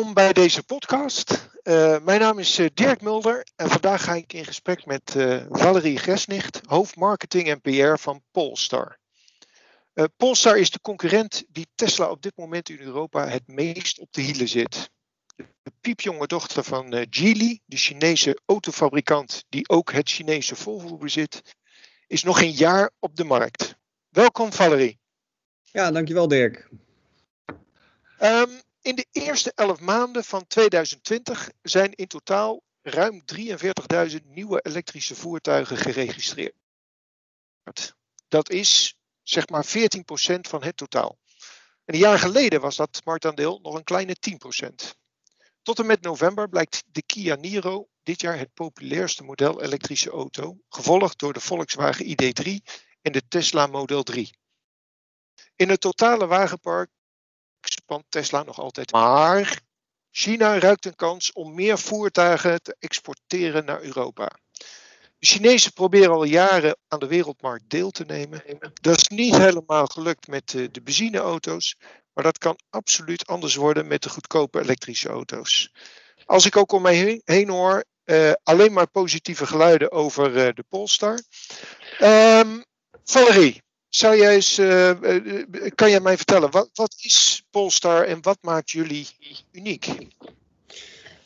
welkom bij deze podcast. Uh, mijn naam is uh, Dirk Mulder en vandaag ga ik in gesprek met uh, Valerie Gresnicht, hoofdmarketing en PR van Polestar. Polestar is de concurrent die Tesla op dit moment in Europa het meest op de hielen zit. De piepjonge dochter van Geely, de Chinese autofabrikant die ook het Chinese Volvo bezit, is nog een jaar op de markt. Welkom Valerie. Ja, dankjewel Dirk. Um, in de eerste elf maanden van 2020 zijn in totaal ruim 43.000 nieuwe elektrische voertuigen geregistreerd. Dat is zeg maar 14% van het totaal. En een jaar geleden was dat marktaandeel nog een kleine 10%. Tot en met november blijkt de Kia Niro dit jaar het populairste model elektrische auto, gevolgd door de Volkswagen ID3 en de Tesla Model 3. In het totale wagenpark spant Tesla nog altijd. Maar China ruikt een kans om meer voertuigen te exporteren naar Europa. De Chinezen proberen al jaren aan de wereldmarkt deel te nemen. Dat is niet helemaal gelukt met de benzineauto's, maar dat kan absoluut anders worden met de goedkope elektrische auto's. Als ik ook om mij heen hoor, uh, alleen maar positieve geluiden over uh, de Polestar. Um, Valerie, zou jij eens, uh, kan jij mij vertellen, wat, wat is Polestar en wat maakt jullie uniek?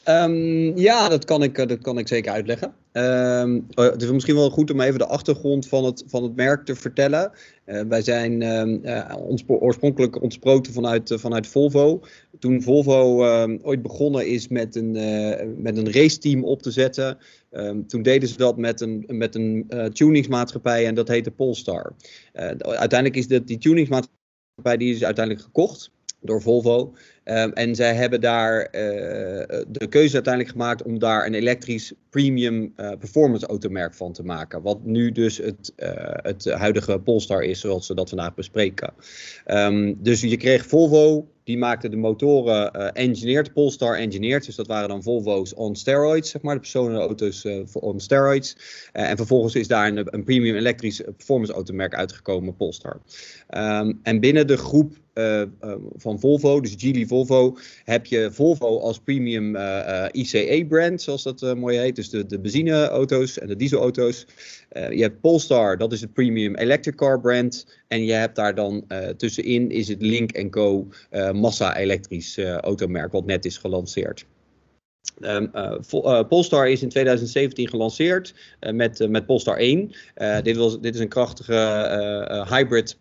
Um, ja, dat kan, ik, dat kan ik zeker uitleggen. Um, het is misschien wel goed om even de achtergrond van het, van het merk te vertellen. Uh, wij zijn uh, ons, oorspronkelijk ontsproten vanuit, vanuit Volvo. Toen Volvo ehm, ooit begonnen is met een, met een raceteam op te zetten, toen deden ze dat met een, met een tuningsmaatschappij en dat heette Polestar. uiteindelijk is dat, die tuningsmaatschappij die is uiteindelijk gekocht door Volvo. Um, en zij hebben daar uh, de keuze uiteindelijk gemaakt om daar een elektrisch premium uh, performance automerk van te maken. Wat nu dus het, uh, het huidige Polestar is, zoals we dat vandaag bespreken. Um, dus je kreeg Volvo, die maakte de motoren uh, engineered, Polestar engineered. Dus dat waren dan Volvo's on steroids, zeg maar, de personenauto's uh, on steroids. En vervolgens is daar een, een premium elektrisch performance automerk uitgekomen, Polestar. Um, en binnen de groep van Volvo, dus Geely Volvo, heb je Volvo als premium ICE-brand, zoals dat mooi heet. Dus de, de benzineauto's en de dieselauto's. je hebt Polestar, dat is het premium electric car brand. En je hebt daar dan tussenin is het Link Co massa-elektrisch automerk wat net is gelanceerd. Um, uh, uh, Polestar is in 2017 gelanceerd uh, met, met Polestar 1. dit, was, dit is een krachtige hybrid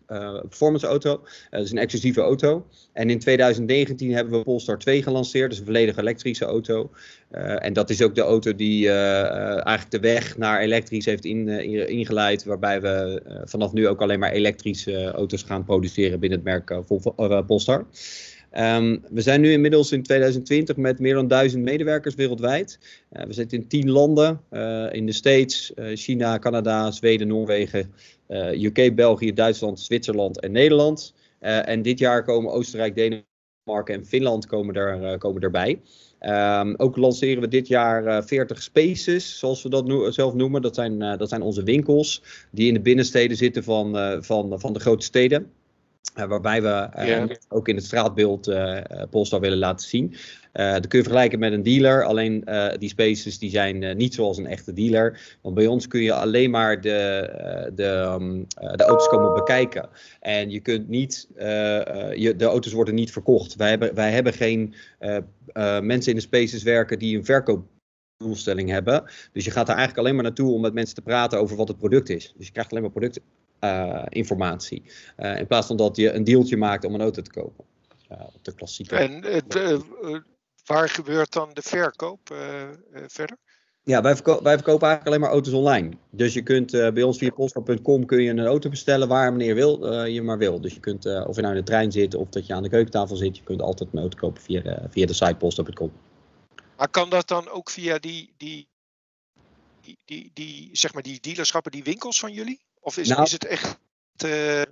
performance auto. Het is een exclusieve auto. En in 2019 hebben we Polestar 2 gelanceerd. Dus een volledig elektrische auto. en dat is ook de auto die eigenlijk de weg naar elektrisch heeft in, ingeleid. Waarbij we vanaf nu ook alleen maar elektrische auto's gaan produceren binnen het merk Polestar. Um, we zijn nu inmiddels in 2020 met meer dan duizend medewerkers wereldwijd. Uh, we zitten in tien landen, uh, in de States, uh, China, Canada, Zweden, Noorwegen, UK, België, Duitsland, Zwitserland en Nederland. en dit jaar komen Oostenrijk, Denemarken en Finland komen, er, komen erbij. Um, ook lanceren we dit jaar 40 spaces, zoals we dat zelf noemen. Dat zijn, dat zijn onze winkels die in de binnensteden zitten van, van, van de grote steden. Uh, waarbij we uh, ook in het straatbeeld uh, Polestar willen laten zien. dat kun je vergelijken met een dealer, alleen die spaces die zijn niet zoals een echte dealer. Want bij ons kun je alleen maar de, de, um, de auto's komen bekijken. En je kunt niet, je, de auto's worden niet verkocht. Wij hebben, wij hebben geen mensen in de spaces werken die een verkoopdoelstelling hebben. Dus je gaat er eigenlijk alleen maar naartoe om met mensen te praten over wat het product is. Dus je krijgt alleen maar product, uh, informatie. Uh, in plaats van dat je een deeltje maakt om een auto te kopen. Uh, op de klassieke. En waar gebeurt dan de verkoop verder? Ja, wij, verko wij, verkopen eigenlijk alleen maar auto's online. Dus je kunt bij ons via polestar.com kun je een auto bestellen waar meneer wil, je maar wil. Dus je kunt, of je nou in de trein zit of dat je aan de keukentafel zit, je kunt altijd een auto kopen via, via de site polestar.com. Maar kan dat dan ook via die, die, die, die, die, zeg maar die dealerschappen, die winkels van jullie? Of is, nou, is het echt. Uh...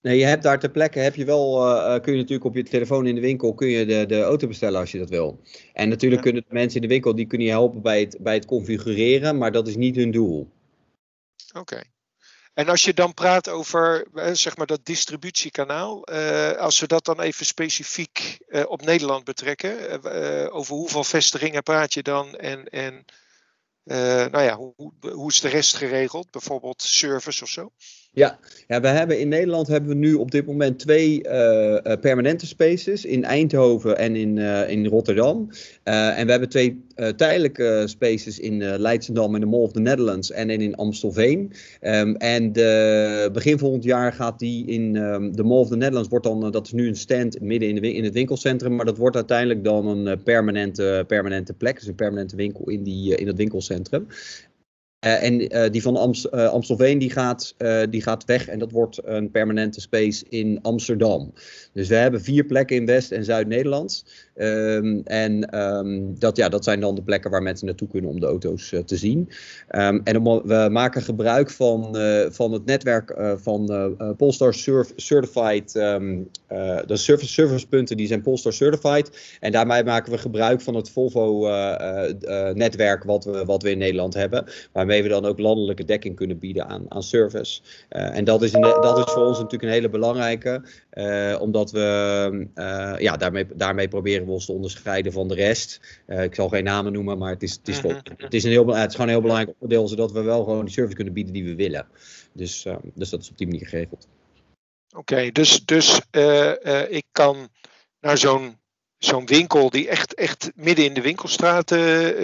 Nee, je hebt daar ter plekke heb je wel, uh, kun je natuurlijk op je telefoon in de winkel kun je de, de auto bestellen als je dat wil. En natuurlijk ja. kunnen de mensen in de winkel die kunnen je helpen bij het, bij het configureren, maar dat is niet hun doel. Oké. En als je dan praat over zeg maar dat distributiekanaal, als we dat dan even specifiek op Nederland betrekken, over hoeveel vestigingen praat je dan en, en nou ja, hoe, hoe is de rest geregeld, bijvoorbeeld service of zo? Ja, ja we hebben in Nederland hebben we nu op dit moment twee uh, permanente spaces in Eindhoven en in, uh, in Rotterdam. en we hebben twee tijdelijke spaces in Leidschendam en de Mall of the Netherlands en in Amstelveen. Um, en begin volgend jaar gaat die in um, de Mall of the Netherlands, wordt dan, dat is nu een stand midden in, de, in het winkelcentrum, maar dat wordt uiteindelijk dan een permanente, permanente plek, dus een permanente winkel in, die, in het winkelcentrum. Uh, en uh, die van Amst uh, Amstelveen die gaat, die gaat weg en dat wordt een permanente space in Amsterdam. Dus we hebben vier plekken in West- en Zuid-Nederland. Um, en um, dat, ja, dat zijn dan de plekken waar mensen naartoe kunnen om de auto's te zien. Um, en we maken gebruik van, van het netwerk van Polestar Certified. de service, servicepunten die zijn Polestar Certified. En daarmee maken we gebruik van het Volvo-netwerk wat, we, wat we in Nederland hebben. Waarmee we dan ook landelijke dekking kunnen bieden aan, aan service. En dat is, een, dat is voor ons natuurlijk een hele belangrijke, omdat we ja, daarmee, daarmee proberen we ons te onderscheiden van de rest. ik zal geen namen noemen, maar het is, het is, -hmm. het is, een heel, het is gewoon een heel belangrijk onderdeel, zodat we wel gewoon die service kunnen bieden die we willen. Dus, dus dat is op die manier geregeld. Oké, okay, dus, dus ik kan naar zo'n zo'n winkel die echt, echt midden in de winkelstraat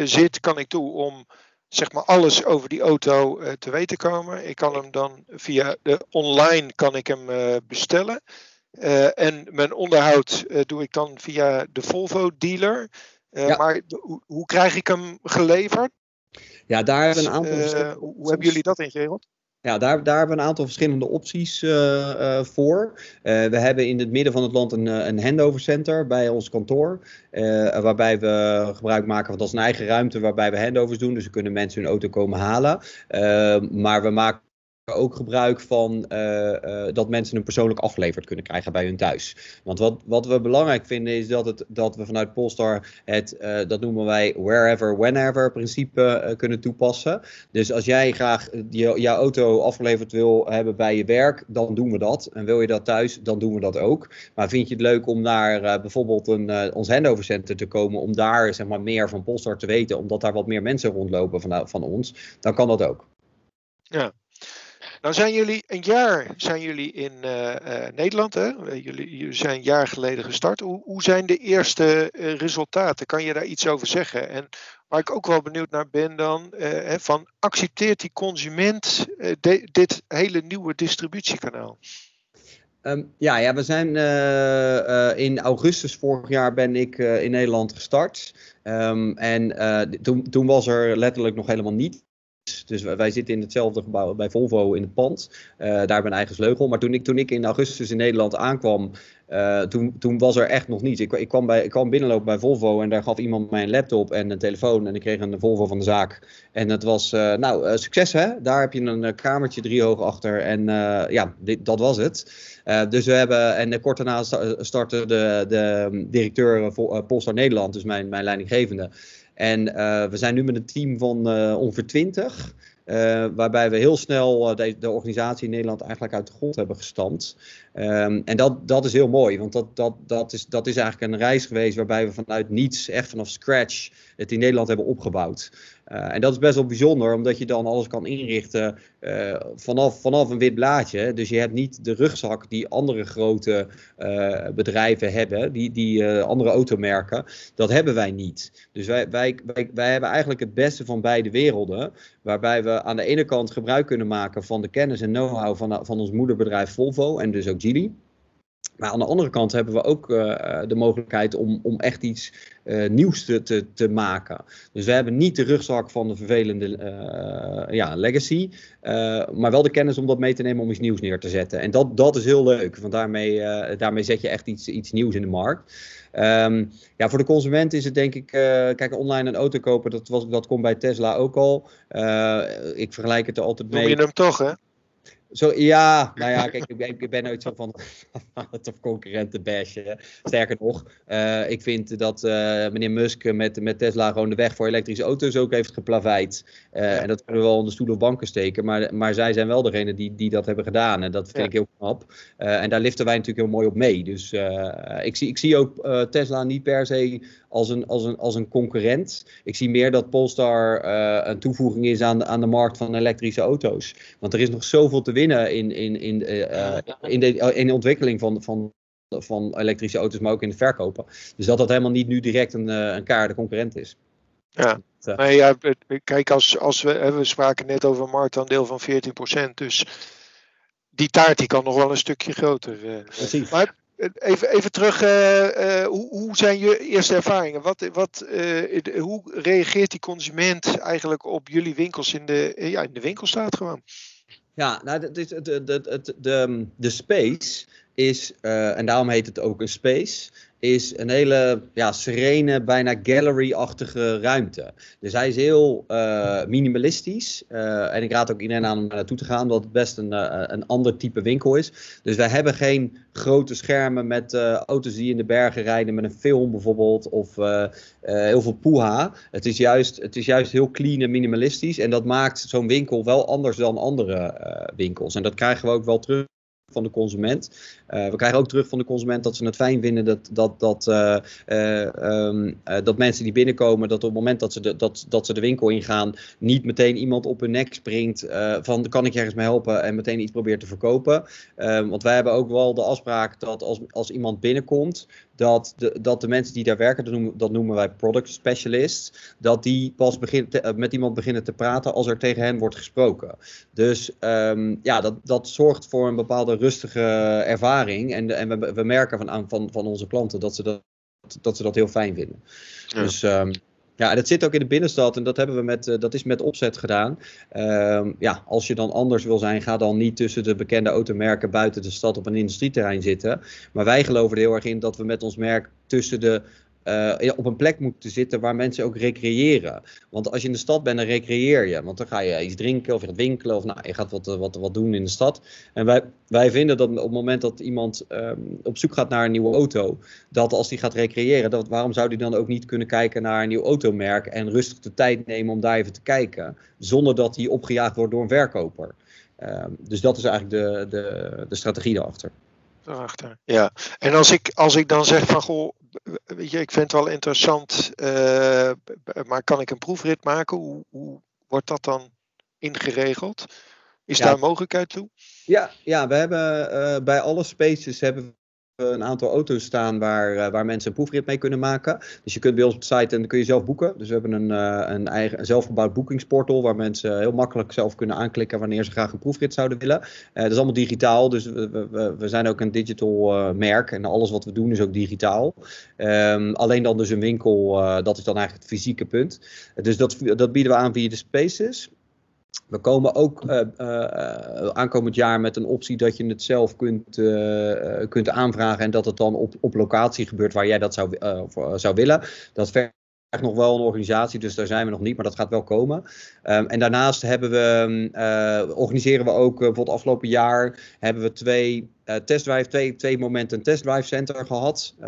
zit, kan ik toe om zeg maar alles over die auto uh, te weten komen. Ik kan hem dan via de online kan ik hem uh, bestellen. Uh, en mijn onderhoud doe ik dan via de Volvo dealer. Ja. Maar hoe, hoe, krijg ik hem geleverd? Ja, daar hebben een aantal. hoe hebben jullie dat ingeregeld? Ja, daar, daar hebben we een aantal verschillende opties voor. We hebben in het midden van het land een, een handover center bij ons kantoor. waarbij we gebruik maken van dat is een eigen ruimte waarbij we handovers doen. Dus we kunnen mensen hun auto komen halen. maar we maken ook gebruik van uh, uh, dat mensen hem persoonlijk afgeleverd kunnen krijgen bij hun thuis. Want wat, wat we belangrijk vinden is dat, het, dat we vanuit Polestar het, uh, dat noemen wij wherever, whenever principe kunnen toepassen. Dus als jij graag je, jouw auto afgeleverd wil hebben bij je werk, dan doen we dat. En wil je dat thuis, dan doen we dat ook. Maar vind je het leuk om naar bijvoorbeeld een, ons handover center te komen, om daar zeg maar, meer van Polestar te weten, omdat daar wat meer mensen rondlopen van, van ons, dan kan dat ook. Ja, nou zijn jullie een jaar zijn jullie in uh, uh, Nederland. Hè? Jullie, jullie, zijn een jaar geleden gestart. Hoe, hoe zijn de eerste resultaten? Kan je daar iets over zeggen? En waar ik ook wel benieuwd naar ben dan, van accepteert die consument dit hele nieuwe distributiekanaal? Um, ja, ja, we zijn in augustus vorig jaar ben ik in Nederland gestart. Um, en toen, toen was er letterlijk nog helemaal niet dus wij zitten in hetzelfde gebouw bij Volvo in het pand. Uh, daar hebben we eigen sleutel. Maar toen ik, toen ik in augustus in Nederland aankwam, uh, toen, toen was er echt nog niets. Ik, ik, kwam bij, ik kwam binnenlopen bij Volvo en daar gaf iemand mij een laptop en een telefoon. En ik kreeg een Volvo van de zaak. En het was, uh, nou, succes hè. Daar heb je een kamertje drie hoog achter. En ja, dit, dat was het. dus we hebben, en kort daarna startte de, de directeur Polestar Nederland, dus mijn, mijn leidinggevende. En we zijn nu met een team van ongeveer 20. Uh, waarbij we heel snel de, de, organisatie in Nederland eigenlijk uit de grond hebben gestampt. Um, en dat, dat is heel mooi, want dat, dat, dat, is, dat is eigenlijk een reis geweest waarbij we vanuit niets, echt vanaf scratch, het in Nederland hebben opgebouwd. Uh, en dat is best wel bijzonder, omdat je dan alles kan inrichten uh, vanaf, vanaf een wit blaadje. Dus je hebt niet de rugzak die andere grote uh, bedrijven hebben, die, die andere automerken. Dat hebben wij niet. Dus wij, wij, wij, wij hebben eigenlijk het beste van beide werelden. Waarbij we aan de ene kant gebruik kunnen maken van de kennis en know-how van, van ons moederbedrijf Volvo en dus ook Maar aan de andere kant hebben we ook uh, de mogelijkheid om, om echt iets uh, nieuws te, te, te, maken. Dus we hebben niet de rugzak van de vervelende uh, ja, legacy, maar wel de kennis om dat mee te nemen om iets nieuws neer te zetten. En dat, dat is heel leuk, want daarmee, daarmee zet je echt iets, iets nieuws in de markt. Um, ja, voor de consument is het denk ik, kijk, online een auto kopen, dat, was, dat komt bij Tesla ook al. ik vergelijk het er altijd mee. Noem je hem toch, hè? Zo, ja, nou ja, kijk, ik, ik ben nooit zo van het of concurrenten bashen. Sterker nog, uh, ik vind dat uh, meneer Musk met, met Tesla gewoon de weg voor elektrische auto's ook heeft geplaveid. Uh, ja. En dat kunnen we wel onder stoel of banken steken. Maar, maar zij zijn wel degene die, die dat hebben gedaan. En dat vind ja. ik heel knap. en daar liften wij natuurlijk heel mooi op mee. Dus ik, zie, ik zie ook Tesla niet per se als een, als, een, als een concurrent. Ik zie meer dat Polestar een toevoeging is aan, aan de markt van elektrische auto's. Want er is nog zoveel te winnen in, in, in, uh, in, de, in de ontwikkeling van, van, van elektrische auto's, maar ook in het verkopen. Dus dat dat helemaal niet nu direct een, een kaarde concurrent is. Ja, nee, ja kijk, als, als we, we spraken net over een marktaandeel van 14%, dus die taart die kan nog wel een stukje groter. Precies. Maar Even, even terug, uh, uh, hoe, hoe, zijn je eerste ervaringen? Wat, wat, uh, hoe reageert die consument eigenlijk op jullie winkels in de, ja, in de winkelstraat gewoon? Ja, nou, de, de space is, en daarom heet het ook een space, is een hele ja, serene, bijna gallery-achtige ruimte. Dus hij is heel uh, minimalistisch. Uh, en ik raad ook iedereen aan om naartoe te gaan, omdat het best een, een ander type winkel is. Dus wij hebben geen grote schermen met auto's die in de bergen rijden met een film bijvoorbeeld, of heel veel poeha. Het is, juist, het is juist heel clean en minimalistisch. En dat maakt zo'n winkel wel anders dan andere winkels. En dat krijgen we ook wel terug van de consument. Uh, we krijgen ook terug van de consument dat ze het fijn vinden dat, dat, dat, uh, uh, um, dat mensen die binnenkomen, dat op het moment dat ze de, dat, dat ze de winkel ingaan, niet meteen iemand op hun nek springt van kan ik ergens mee helpen en meteen iets probeert te verkopen. want wij hebben ook wel de afspraak dat als, als iemand binnenkomt, dat de, dat de mensen die daar werken, dat noemen, dat noemen wij product specialists, dat die pas begin, te, met iemand beginnen te praten als er tegen hen wordt gesproken. Dus um, ja, dat, dat zorgt voor een bepaalde rustige ervaring. En, en we, we merken van, van, van onze klanten dat ze dat, dat, ze dat heel fijn vinden. Ja. Dus um, ja, dat zit ook in de binnenstad en dat hebben we met, uh, dat is met opzet gedaan. Um, ja, als je dan anders wil zijn, ga dan niet tussen de bekende automerken buiten de stad op een industrieterrein zitten. Maar wij geloven er heel erg in dat we met ons merk tussen de uh, op een plek moeten zitten waar mensen ook recreëren. Want als je in de stad bent, dan recreëer je. Want dan ga je iets drinken of je gaat winkelen of nou, je gaat wat, wat, wat doen in de stad. En wij, wij vinden dat op het moment dat iemand um, op zoek gaat naar een nieuwe auto, dat als die gaat recreëren, dat, waarom zou die dan ook niet kunnen kijken naar een nieuw automerk en rustig de tijd nemen om daar even te kijken, zonder dat hij opgejaagd wordt door een verkoper. Um, dus dat is eigenlijk de, de, de strategie daarachter. Daarachter, ja. En als ik, als ik dan zeg van goh, weet je, ik vind het wel interessant, uh, maar kan ik een proefrit maken? Hoe, hoe wordt dat dan ingeregeld? Is ja. daar mogelijkheid toe? Ja, ja we hebben uh, bij alle spaces hebben een aantal auto's staan waar, uh, waar mensen een proefrit mee kunnen maken. Dus je kunt bij ons op de site en dan kun je zelf boeken. Dus we hebben een, uh, een eigen zelfgebouwd boekingsportal waar mensen heel makkelijk zelf kunnen aanklikken wanneer ze graag een proefrit zouden willen. Uh, dat is allemaal digitaal, dus we, we, we zijn ook een digital merk en alles wat we doen is ook digitaal. Um, alleen dan dus een winkel, dat is dan eigenlijk het fysieke punt. dus dat, dat bieden we aan via de Spaces. We komen ook uh, uh, aankomend jaar met een optie dat je het zelf kunt, uh, kunt aanvragen en dat het dan op, op locatie gebeurt waar jij dat zou, zou willen. Dat vergt nog wel een organisatie, dus daar zijn we nog niet, maar dat gaat wel komen. Um, en daarnaast hebben we, organiseren we ook, bijvoorbeeld afgelopen jaar, hebben we twee uh, testdrive, twee, twee momenten een testdrive center gehad. Uh,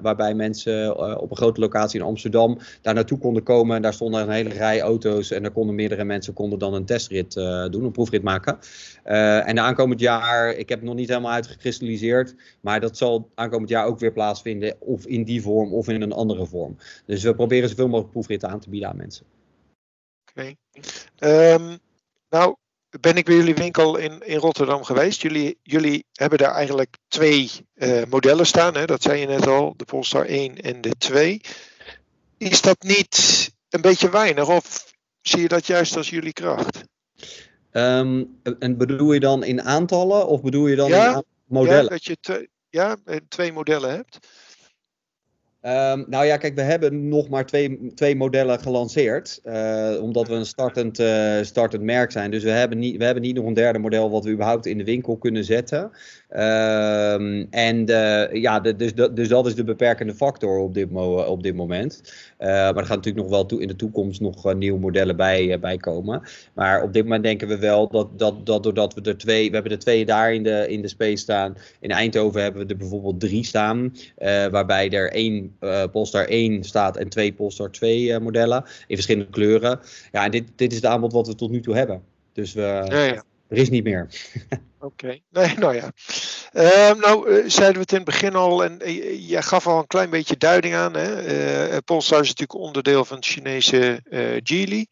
waarbij mensen uh, op een grote locatie in Amsterdam daar naartoe konden komen. En daar stonden een hele rij auto's. En daar konden meerdere mensen konden dan een testrit doen, een proefrit maken. en aankomend jaar, ik heb het nog niet helemaal uitgekristalliseerd. Maar dat zal aankomend jaar ook weer plaatsvinden. Of in die vorm of in een andere vorm. Dus we proberen zoveel mogelijk proefritten aan te bieden aan mensen. Oké. Um, nou, ben ik bij jullie winkel in, in Rotterdam geweest. Jullie, jullie hebben daar eigenlijk twee uh, modellen staan. Hè? Dat zei je net al, de Polestar 1 en de 2. Is dat niet een beetje weinig of zie je dat juist als jullie kracht? Um, en bedoel je dan in aantallen of bedoel je dan ja, in modellen? Ja, dat je te, ja, twee modellen hebt. Um, nou ja, kijk, we hebben nog maar twee, twee modellen gelanceerd. Uh, omdat we een startend, uh, startend merk zijn. Dus we hebben, niet, we hebben niet nog een derde model wat we überhaupt in de winkel kunnen zetten. Um, en uh, ja, dus, dus dat is de beperkende factor op dit, op dit moment. maar er gaan natuurlijk nog wel toe, in de toekomst nog nieuwe modellen bij, bij komen. Maar op dit moment denken we wel dat, dat, dat doordat we er twee, we hebben er twee daar in de, in de space staan. In Eindhoven hebben we er bijvoorbeeld drie staan. waarbij er één uh, Polestar 1 staat en twee Polestar 2 uh, modellen in verschillende kleuren. Ja, en dit, dit is het aanbod wat we tot nu toe hebben. Dus we, ja, ja. er is niet meer. Oké, okay. nee, nou ja. Uh, nou, uh, zeiden we het in het begin al, en uh, jij gaf al een klein beetje duiding aan. Hè? Polestar is natuurlijk onderdeel van het Chinese Geely.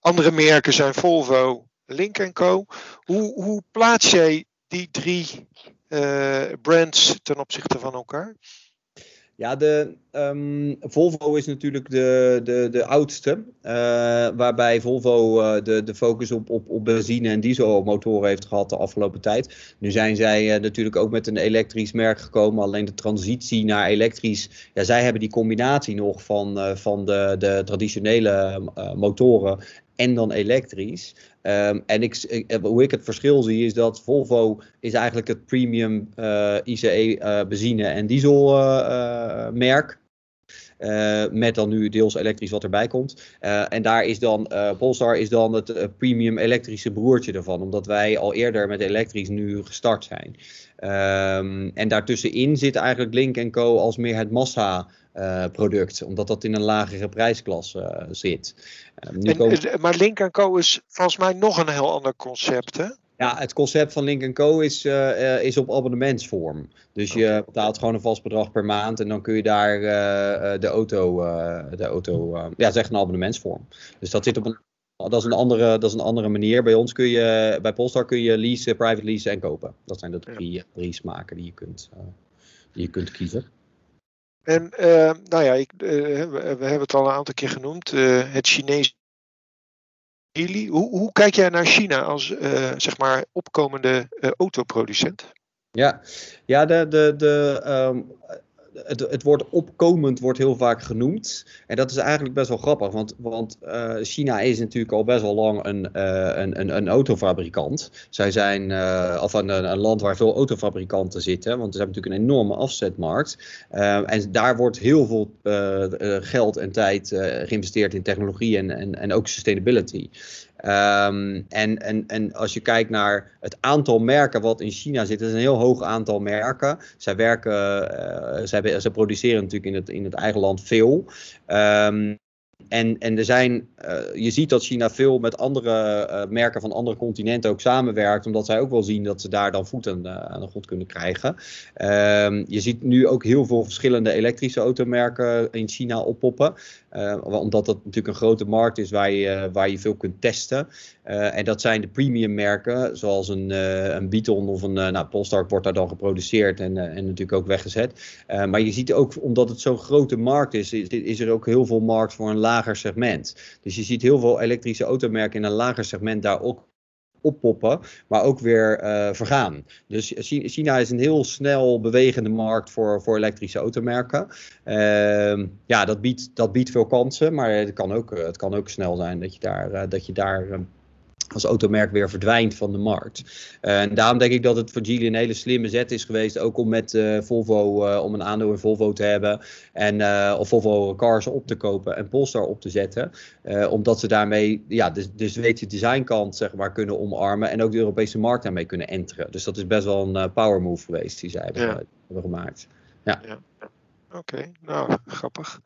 andere merken zijn Volvo, Link Co. Hoe, hoe plaats jij die drie brands ten opzichte van elkaar? Ja, de um, Volvo is natuurlijk de, de, de oudste. Uh, waarbij Volvo uh, de, de focus op, op, op benzine- en dieselmotoren heeft gehad de afgelopen tijd. Nu zijn zij natuurlijk ook met een elektrisch merk gekomen. Alleen de transitie naar elektrisch. Ja, zij hebben die combinatie nog van, van de, de traditionele motoren en dan elektrisch. Um, en ik, ik, hoe ik het verschil zie is dat Volvo is eigenlijk het premium uh, ICE uh, benzine en diesel uh, merk. met dan nu deels elektrisch wat erbij komt. en daar is dan, Polestar is dan het premium elektrische broertje ervan. Omdat wij al eerder met elektrisch nu gestart zijn. Um, en daartussenin zit eigenlijk Link Co als meer het massa uh, product, omdat dat in een lagere prijsklasse uh, zit. Uh, nu en, komen... Maar Link Co is volgens mij nog een heel ander concept, hè? Ja, het concept van Link Co is, is op abonnementsvorm. Dus okay. je betaalt gewoon een vast bedrag per maand en dan kun je daar de auto, de auto ja, zeg een abonnementsvorm. Dus dat zit op een dat is, een andere, dat is een andere manier. Bij ons kun je, bij Polestar kun je leasen, private leasen en kopen. Dat zijn de drie, ja. drie smaken die je kunt, die je kunt kiezen. En uh, nou ja, ik, uh, we, hebben het al een aantal keer genoemd, uh, het Chinese. Hoe, hoe, kijk jij naar China als zeg maar opkomende autoproducent? Ja, ja de, de, de, um, het, het woord opkomend wordt heel vaak genoemd. En dat is eigenlijk best wel grappig, want, want uh, China is natuurlijk al best wel lang een, uh, een, een, een, autofabrikant. Zij zijn uh, of een, een, land waar veel autofabrikanten zitten, want ze hebben natuurlijk een enorme afzetmarkt. en daar wordt heel veel geld en tijd geïnvesteerd in technologie en, en, en ook sustainability. Um, en, en, en als je kijkt naar het aantal merken wat in China zit, is een heel hoog aantal merken. Zij werken, uh, zij, zij produceren natuurlijk in het, in het eigen land veel. Um, en, en er zijn, uh, je ziet dat China veel met andere uh, merken van andere continenten ook samenwerkt, omdat zij ook wel zien dat ze daar dan voet aan, aan de grond kunnen krijgen. Uh, je ziet nu ook heel veel verschillende elektrische automerken in China oppoppen, omdat dat natuurlijk een grote markt is waar je, waar je veel kunt testen. en dat zijn de premium merken, zoals een, een Beaton of een nou, Polestar wordt daar dan geproduceerd en, en natuurlijk ook weggezet. maar je ziet ook, omdat het zo'n grote markt is, is, is er ook heel veel markt voor een lager segment. Dus je ziet heel veel elektrische automerken in een lager segment daar ook oppoppen, maar ook weer uh, vergaan. Dus China is een heel snel bewegende markt voor, voor elektrische automerken. Uh, ja, dat biedt, dat biedt veel kansen, maar het kan ook, het kan ook snel zijn dat je daar, uh, dat je daar ehm, als automerk weer verdwijnt van de markt. Uh, en daarom denk ik dat het voor Geely een hele slimme zet is geweest, ook om met uh, Volvo, uh, om een aandeel in Volvo te hebben en of Volvo Cars op te kopen en Polestar op te zetten, omdat ze daarmee ja, de, de Zweedse designkant zeg maar kunnen omarmen en ook de Europese markt daarmee kunnen enteren. Dus dat is best wel een power move geweest die zij hebben, ja. hebben gemaakt. ja. ja. Oké, okay, nou, grappig.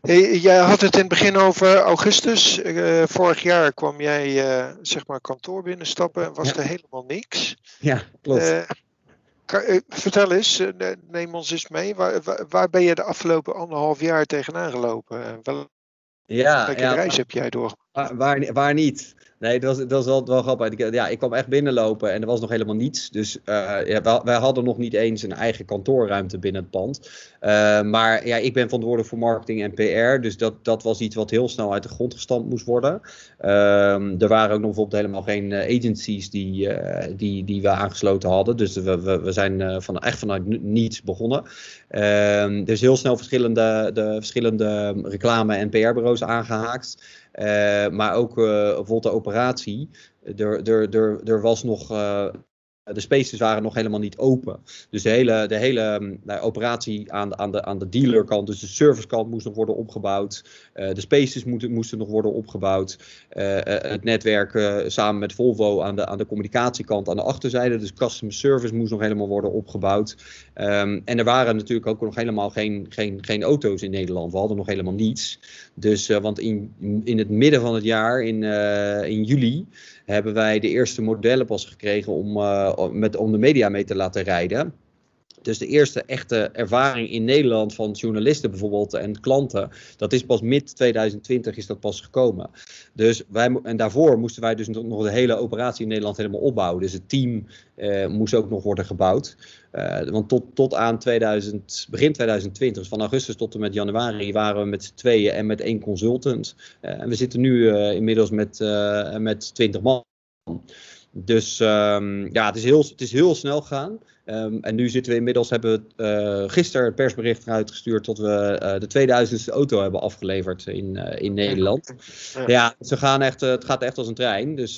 Hey, jij had het in het begin over augustus. Uh, vorig jaar kwam jij, uh, zeg maar, kantoor binnenstappen en was ja. er helemaal niks. Ja, klopt. Uh, kan, vertel eens, neem ons eens mee. Waar, waar, ben je de afgelopen anderhalf jaar tegenaan gelopen? Wel, ja, welke ja, reis heb jij door? Waar, waar, niet? Nee, dat was, dat was wel, wel grappig. Ja, ik kwam echt binnenlopen en er was nog helemaal niets. Dus ja, wij, hadden nog niet eens een eigen kantoorruimte binnen het pand. Uh, maar ja, ik ben verantwoordelijk voor marketing en PR. Dus dat, dat was iets wat heel snel uit de grond gestampt moest worden. Uh, er waren ook nog bijvoorbeeld helemaal geen eh, agencies die, die, die we aangesloten hadden. Dus we, we, we zijn van, echt vanuit niets begonnen. Ehm, is heel snel verschillende, de, verschillende reclame- en PR-bureaus aangehaakt. Uh, maar ook uh, bijvoorbeeld de operatie. Er, er, er, er was nog uh, de spaces waren nog helemaal niet open. Dus de hele, de hele nou, operatie aan, aan, de, aan de dealerkant, dus de servicekant moest nog worden opgebouwd. Uh, de spaces moeten, moesten nog worden opgebouwd. Uh, het netwerk samen met Volvo aan de, aan de communicatiekant aan de achterzijde. Dus customer service moest nog helemaal worden opgebouwd. Um, en er waren natuurlijk ook nog helemaal geen, geen, geen auto's in Nederland. We hadden nog helemaal niets. Dus, want in, in het midden van het jaar, in, in juli, hebben wij de eerste modellen pas gekregen om, uh, met, om de media mee te laten rijden. Dus de eerste echte ervaring in Nederland van journalisten bijvoorbeeld en klanten, dat is pas mid 2020 is dat pas gekomen. Dus wij, en daarvoor moesten wij dus nog de hele operatie in Nederland helemaal opbouwen. Dus het team eh, moest ook nog worden gebouwd. Uh, want tot, tot aan 2000, begin 2020, dus van augustus tot en met januari, waren we met z'n tweeën en met één consultant. Uh, en we zitten nu uh, inmiddels met, met 20 man. Dus um, ja, het is, heel, het is heel snel gegaan. Um, en nu zitten we inmiddels, hebben we uh, gisteren het persbericht eruit gestuurd tot we uh, de 2000ste auto hebben afgeleverd in, uh, in Nederland. Ja, ja ze gaan echt, het gaat echt als een trein. Dus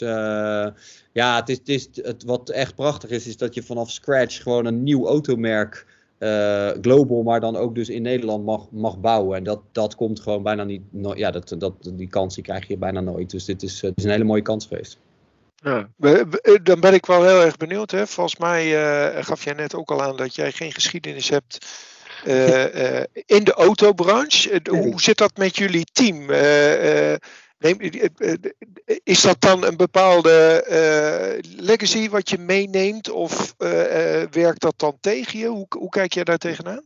ja, het is, het is, het, wat echt prachtig is, is dat je vanaf scratch gewoon een nieuw automerk uh, global, maar dan ook dus in Nederland mag, mag bouwen. En dat, dat komt gewoon bijna niet. No ja, dat, dat, die kans die krijg je bijna nooit. Dus dit is, het is een hele mooie kans geweest. Ja, dan ben ik wel heel erg benieuwd. Hè? Volgens mij uh, gaf jij net ook al aan dat jij geen geschiedenis hebt uh, uh, in de autobranche. Hoe zit dat met jullie team? Neem, is dat dan een bepaalde legacy wat je meeneemt of werkt dat dan tegen je? Hoe, hoe kijk jij daar tegenaan?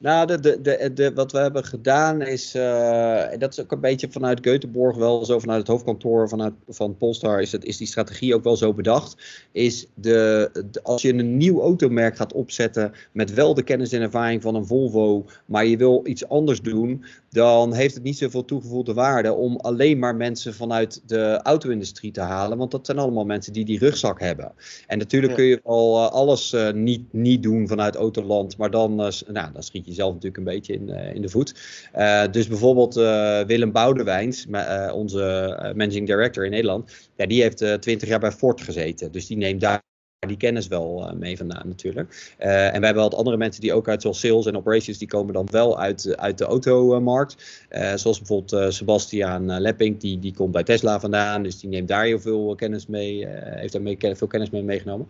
Nou, de, de, de, wat we hebben gedaan is, uh, dat is ook een beetje vanuit Göteborg wel zo, vanuit het hoofdkantoor vanuit, van Polestar is, het, is die strategie ook wel zo bedacht. Is de, als je een nieuw automerk gaat opzetten met wel de kennis en ervaring van een Volvo, maar je wil iets anders doen, dan heeft het niet zoveel toegevoegde waarde om alleen maar mensen vanuit de auto-industrie te halen, want dat zijn allemaal mensen die die rugzak hebben. En natuurlijk ja. kun je wel uh, alles uh, niet, niet doen vanuit Autoland, maar dan, nou, dan schiet je jezelf natuurlijk een beetje in, in de voet. Dus bijvoorbeeld Willem Boudewijns, onze managing director in Nederland, ja, die heeft twintig jaar bij Ford gezeten. Dus die neemt daar die kennis wel uh, mee vandaan natuurlijk. Uh, en we hebben wat andere mensen die ook uit zoals sales en operations, die komen dan wel uit, uit de automarkt. Uh, zoals bijvoorbeeld Sebastiaan Lepping, die, die komt bij Tesla vandaan, dus die neemt daar heel veel kennis mee, heeft daar mee, veel kennis mee meegenomen.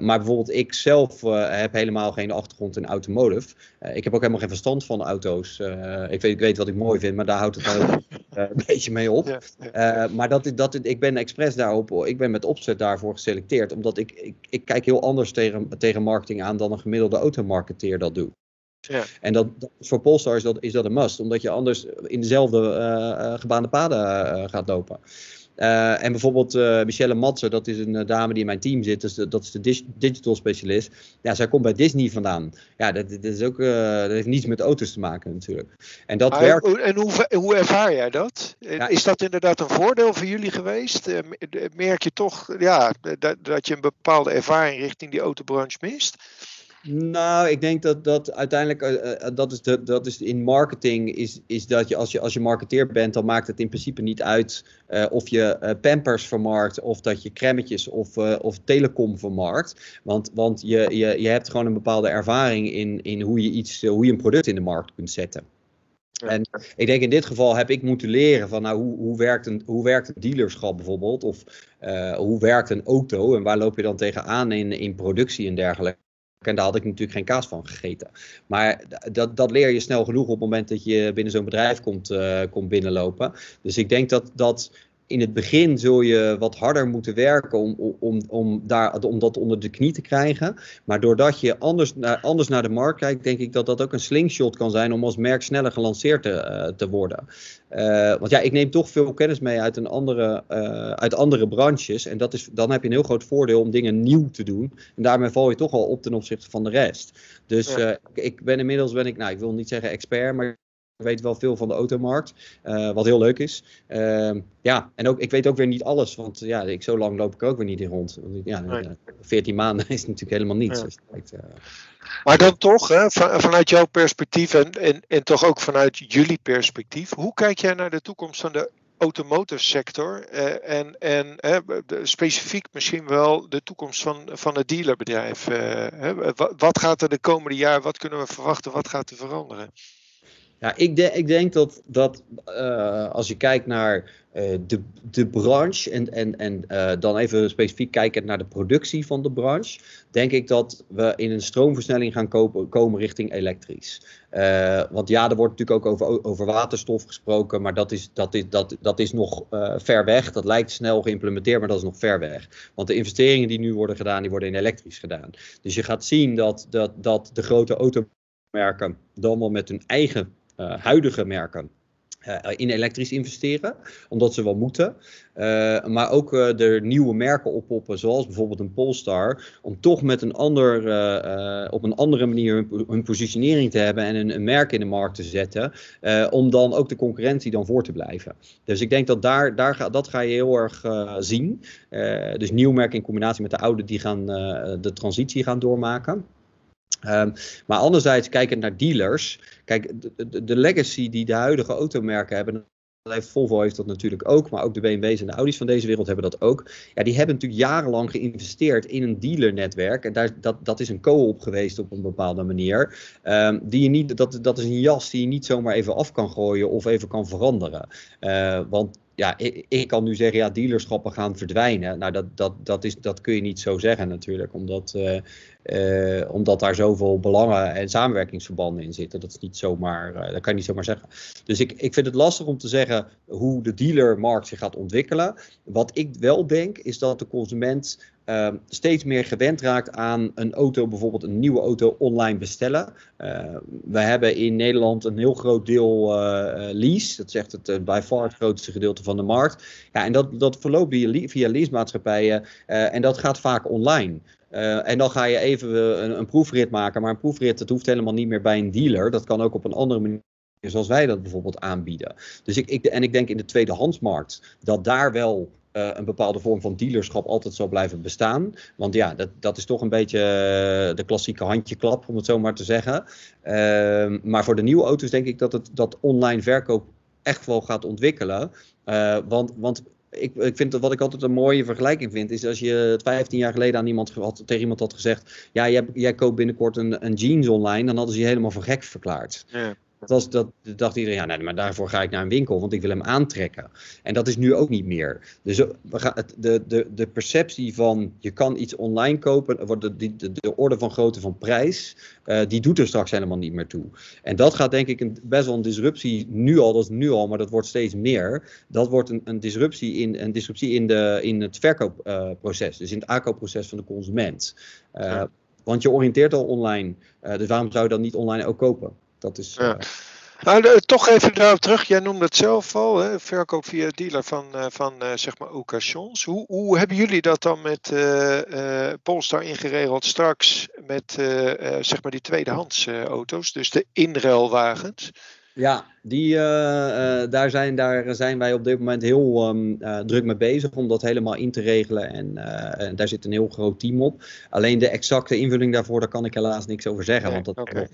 maar bijvoorbeeld ik zelf heb helemaal geen achtergrond in automotive. ik heb ook helemaal geen verstand van auto's. ik, weet, ik weet wat ik mooi vind, maar daar houdt het wel een beetje mee op. Maar dat, dat, ik ben expres daarop, ik ben met opzet daarvoor geselecteerd, omdat ik ik, ik kijk heel anders tegen, tegen marketing aan dan een gemiddelde automarketeer dat doet. Ja. En dat, dat, voor Polestar is dat, is dat een must, omdat je anders in dezelfde uh, gebaande paden uh, gaat lopen. Uh, en bijvoorbeeld uh, Michelle Matser, dat is een uh, dame die in mijn team zit, dus de, dat is de dig digital specialist. Ja, zij komt bij Disney vandaan. Ja, dat, dat, is ook, dat heeft niets met auto's te maken natuurlijk. En, dat maar, werkt... en hoe, hoe ervaar jij dat? Ja. Is dat inderdaad een voordeel voor jullie geweest? merk je toch ja, dat, dat je een bepaalde ervaring richting die autobranche mist? Nou, ik denk dat dat uiteindelijk, uh, dat, is de, dat is in marketing, is, is dat je als, je als je marketeer bent, dan maakt het in principe niet uit uh, of je uh, pampers vermarkt, of dat je cremmetjes of, of telecom vermarkt. Want, want je, je, je hebt gewoon een bepaalde ervaring in, in hoe, je iets, hoe je een product in de markt kunt zetten. En ik denk in dit geval heb ik moeten leren van nou, hoe, hoe, werkt, een, hoe werkt een dealerschap bijvoorbeeld, of hoe werkt een auto en waar loop je dan tegenaan in, in productie en dergelijke. En daar had ik natuurlijk geen kaas van gegeten. Maar dat, dat leer je snel genoeg op het moment dat je binnen zo'n bedrijf komt, uh, komt binnenlopen. Dus ik denk dat, dat in het begin zul je wat harder moeten werken om, om, om, daar, om dat onder de knie te krijgen. Maar doordat je anders naar, anders naar de markt kijkt, denk ik dat dat ook een slingshot kan zijn om als merk sneller gelanceerd te, uh, te worden. Uh, want ja, ik neem toch veel kennis mee uit, een andere, uh, uit andere branches. En dat is, dan heb je een heel groot voordeel om dingen nieuw te doen. En daarmee val je toch al op ten opzichte van de rest. Dus ja. ik ben inmiddels, ben ik, nou, ik wil niet zeggen expert, maar weet wel veel van de automarkt, uh, wat heel leuk is. Uh, ja, en ook, ik weet ook weer niet alles, want ja, ik, zo lang loop ik ook weer niet in rond. Ja, nee. 14 maanden is natuurlijk helemaal niets. Ja. Dus, uh... Maar dan toch, hè, van, vanuit jouw perspectief en, en, en toch ook vanuit jullie perspectief, hoe kijk jij naar de toekomst van de automotive sector uh, en, en uh, specifiek misschien wel de toekomst van, van het dealerbedrijf. Uh, wat, wat gaat er de komende jaar, wat kunnen we verwachten, wat gaat er veranderen? Ja, ik, ik denk dat, dat uh, als je kijkt naar uh, de, de branche en, en, en uh, dan even specifiek kijken naar de productie van de branche, denk ik dat we in een stroomversnelling gaan kopen, komen richting elektrisch. want ja, er wordt natuurlijk ook over, over waterstof gesproken, maar dat is, dat is, dat, dat is nog ver weg. Dat lijkt snel geïmplementeerd, maar dat is nog ver weg. Want de investeringen die nu worden gedaan, die worden in elektrisch gedaan. Dus je gaat zien dat, dat, dat de grote automerken dan wel met hun eigen huidige merken uh, in elektrisch investeren, omdat ze wel moeten. Uh, maar ook er nieuwe merken oppoppen, zoals bijvoorbeeld een Polestar, om toch met een ander, op een andere manier hun, hun, positionering te hebben en een, een, merk in de markt te zetten, om dan ook de concurrentie dan voor te blijven. Dus ik denk dat daar, daar ga, dat ga je heel erg zien. dus nieuw merken in combinatie met de oude, die gaan de transitie gaan doormaken. Um, maar anderzijds, kijkend naar dealers. Kijk, de, de, legacy die de huidige automerken hebben. Volvo heeft dat natuurlijk ook, maar ook de BMW's en de Audi's van deze wereld hebben dat ook. Ja, die hebben natuurlijk jarenlang geïnvesteerd in een dealernetwerk. En daar, dat, dat is een co-op geweest op een bepaalde manier. Um, die je niet, dat, dat is een jas die je niet zomaar even af kan gooien of even kan veranderen. Uh, want ja, ik, ik, kan nu zeggen, ja, dealerschappen gaan verdwijnen. Nou, dat, dat, dat, is, dat kun je niet zo zeggen natuurlijk, omdat, uh, uh, omdat daar zoveel belangen en samenwerkingsverbanden in zitten. Dat, is niet zomaar, uh, dat kan je niet zomaar zeggen. Dus ik, ik vind het lastig om te zeggen hoe de dealermarkt zich gaat ontwikkelen. Wat ik wel denk, is dat de consument uh, steeds meer gewend raakt aan een auto, bijvoorbeeld een nieuwe auto online bestellen. Uh, we hebben in Nederland een heel groot deel uh, lease. Dat zegt het bij far het grootste gedeelte van de markt. Ja, en dat, dat verloopt via, leasemaatschappijen en dat gaat vaak online. En dan ga je even een, een, proefrit maken. Maar een proefrit dat hoeft helemaal niet meer bij een dealer. Dat kan ook op een andere manier zoals wij dat bijvoorbeeld aanbieden. Dus ik, ik, en ik denk in de tweedehandsmarkt dat daar wel uh, een bepaalde vorm van dealerschap altijd zal blijven bestaan. Want ja, dat, dat is toch een beetje uh, de klassieke handjeklap, om het zo maar te zeggen. Uh, maar voor de nieuwe auto's denk ik dat het dat online verkoop echt wel gaat ontwikkelen. Uh, want, want ik, ik vind dat wat ik altijd een mooie vergelijking vind, is als je 15 jaar geleden aan iemand had, tegen iemand had gezegd: Ja, jij, jij koopt binnenkort een, een jeans online, dan hadden ze je helemaal voor gek verklaard. Ja. Dat, was, dat dacht iedereen, ja, nee, maar daarvoor ga ik naar een winkel, want ik wil hem aantrekken. En dat is nu ook niet meer. Dus we gaan, de, de, de perceptie van je kan iets online kopen, wordt de, de, de orde van grootte van prijs, uh, die doet er straks helemaal niet meer toe. En dat gaat denk ik een, best wel een disruptie, nu al, dat is nu al, maar dat wordt steeds meer. Dat wordt een, een disruptie, in, een disruptie in, de, in het verkoopproces, uh, dus in het aankoopproces van de consument. Uh, ja. Want je oriënteert al online, dus waarom zou je dan niet online ook kopen? Dat is. Ja. Uh... Nou, toch even daarop terug. Jij noemde het zelf al, hè? verkoop via dealer van, uh, van uh, zeg maar occasions. Hoe, hoe hebben jullie dat dan met uh, Polestar ingeregeld straks met zeg maar die tweedehands auto's, dus de inruilwagens? Ja, die, uh, uh, daar, zijn, daar zijn wij op dit moment heel um, uh, druk mee bezig om dat helemaal in te regelen. En, en, daar zit een heel groot team op. Alleen de exacte invulling daarvoor, daar kan ik helaas niks over zeggen, want dat okay.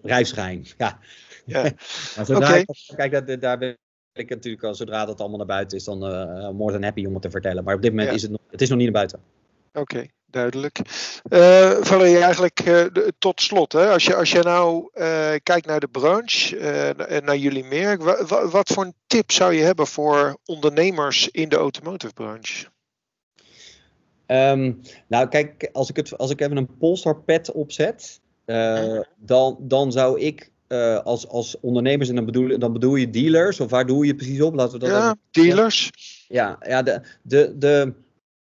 bedrijfsgeheim. Ja. ja. maar zodra okay. ik, kijk, dat, daar ben ik natuurlijk al, zodra dat allemaal naar buiten is, dan more than happy om het te vertellen. Maar op dit moment ja. is het nog, het is nog niet naar buiten. Oké. Okay duidelijk. Uh, Valerie, eigenlijk uh, de, tot slot, hè, als, je, als je nou uh, kijkt naar de branche en naar jullie merk, wa, wa, wat voor een tip zou je hebben voor ondernemers in de automotive branche? Um, nou, kijk, als ik, het, als ik even een Polestar pet opzet, dan, dan zou ik als, als ondernemers, en dan bedoel, dan bedoel je dealers, of waar doe je precies op? Laten we dat ja, even... dealers. Ja, ja de, de, de,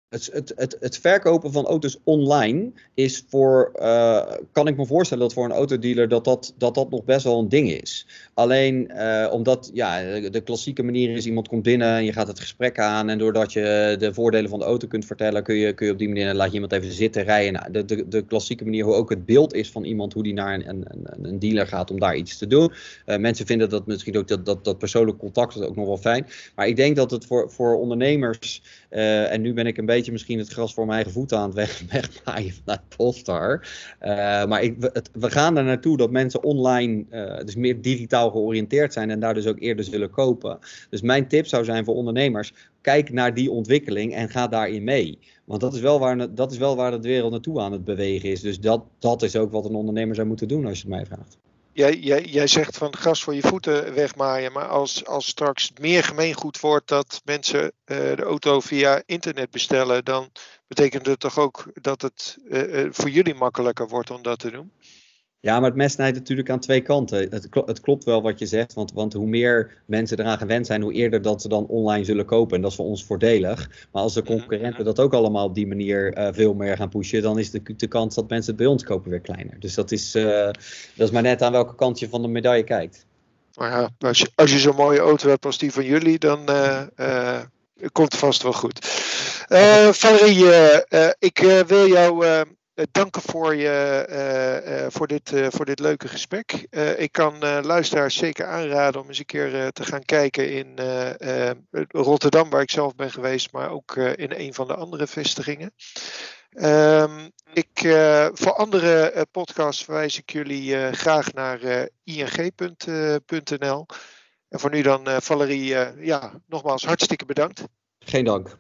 het, het, het, het verkopen van auto's online is voor, uh, kan ik me voorstellen dat voor een autodealer dat dat, dat dat nog best wel een ding is. Alleen uh, omdat ja, de klassieke manier is, iemand komt binnen en je gaat het gesprek aan en doordat je de voordelen van de auto kunt vertellen, kun je, kun je op die manier, laat je iemand even zitten rijden. Nou, de, de, de klassieke manier hoe ook het beeld is van iemand, hoe die naar een, een, een dealer gaat om daar iets te doen. Uh, mensen vinden dat misschien ook dat, dat, dat persoonlijk contact ook nog wel fijn. Maar ik denk dat het voor, voor ondernemers, en nu ben ik een beetje beetje misschien het gras voor mijn eigen voeten aan het weg, wegmaaien vanuit Polestar. Uh, maar ik, we gaan er naartoe dat mensen online, uh, dus meer digitaal georiënteerd zijn en daar dus ook eerder zullen kopen. Dus mijn tip zou zijn voor ondernemers, kijk naar die ontwikkeling en ga daarin mee. Want dat is wel waar, dat is wel waar de wereld naartoe aan het bewegen is. Dus dat, dat is ook wat een ondernemer zou moeten doen als je het mij vraagt jij, jij, jij zegt van gas voor je voeten wegmaaien. Maar als, als straks meer gemeengoed wordt dat mensen uh, de auto via internet bestellen, dan betekent het toch ook dat het uh, voor jullie makkelijker wordt om dat te doen? Ja, maar het mes snijdt natuurlijk aan twee kanten. Het, het, klopt wel wat je zegt, want, want hoe meer mensen eraan gewend zijn, hoe eerder dat ze dan online zullen kopen. En dat is voor ons voordelig. Maar als de concurrenten dat ook allemaal op die manier uh, veel meer gaan pushen, dan is de, de kans dat mensen het bij ons kopen weer kleiner. Dus dat is, uh, dat is maar net aan welke kant je van de medaille kijkt. Maar ja, als je, als je zo'n mooie auto hebt als die van jullie, dan uh, komt het vast wel goed. Valerie, ik wil jou eh, danken voor, je, eh, eh, voor, dit, voor dit leuke gesprek. ik kan luisteraars zeker aanraden om eens een keer te gaan kijken in Rotterdam, waar ik zelf ben geweest, maar ook in een van de andere vestigingen. Um, ik, voor andere podcasts verwijs ik jullie graag naar ing.nl. En voor nu dan, Valerie, ja, nogmaals hartstikke bedankt. Geen dank.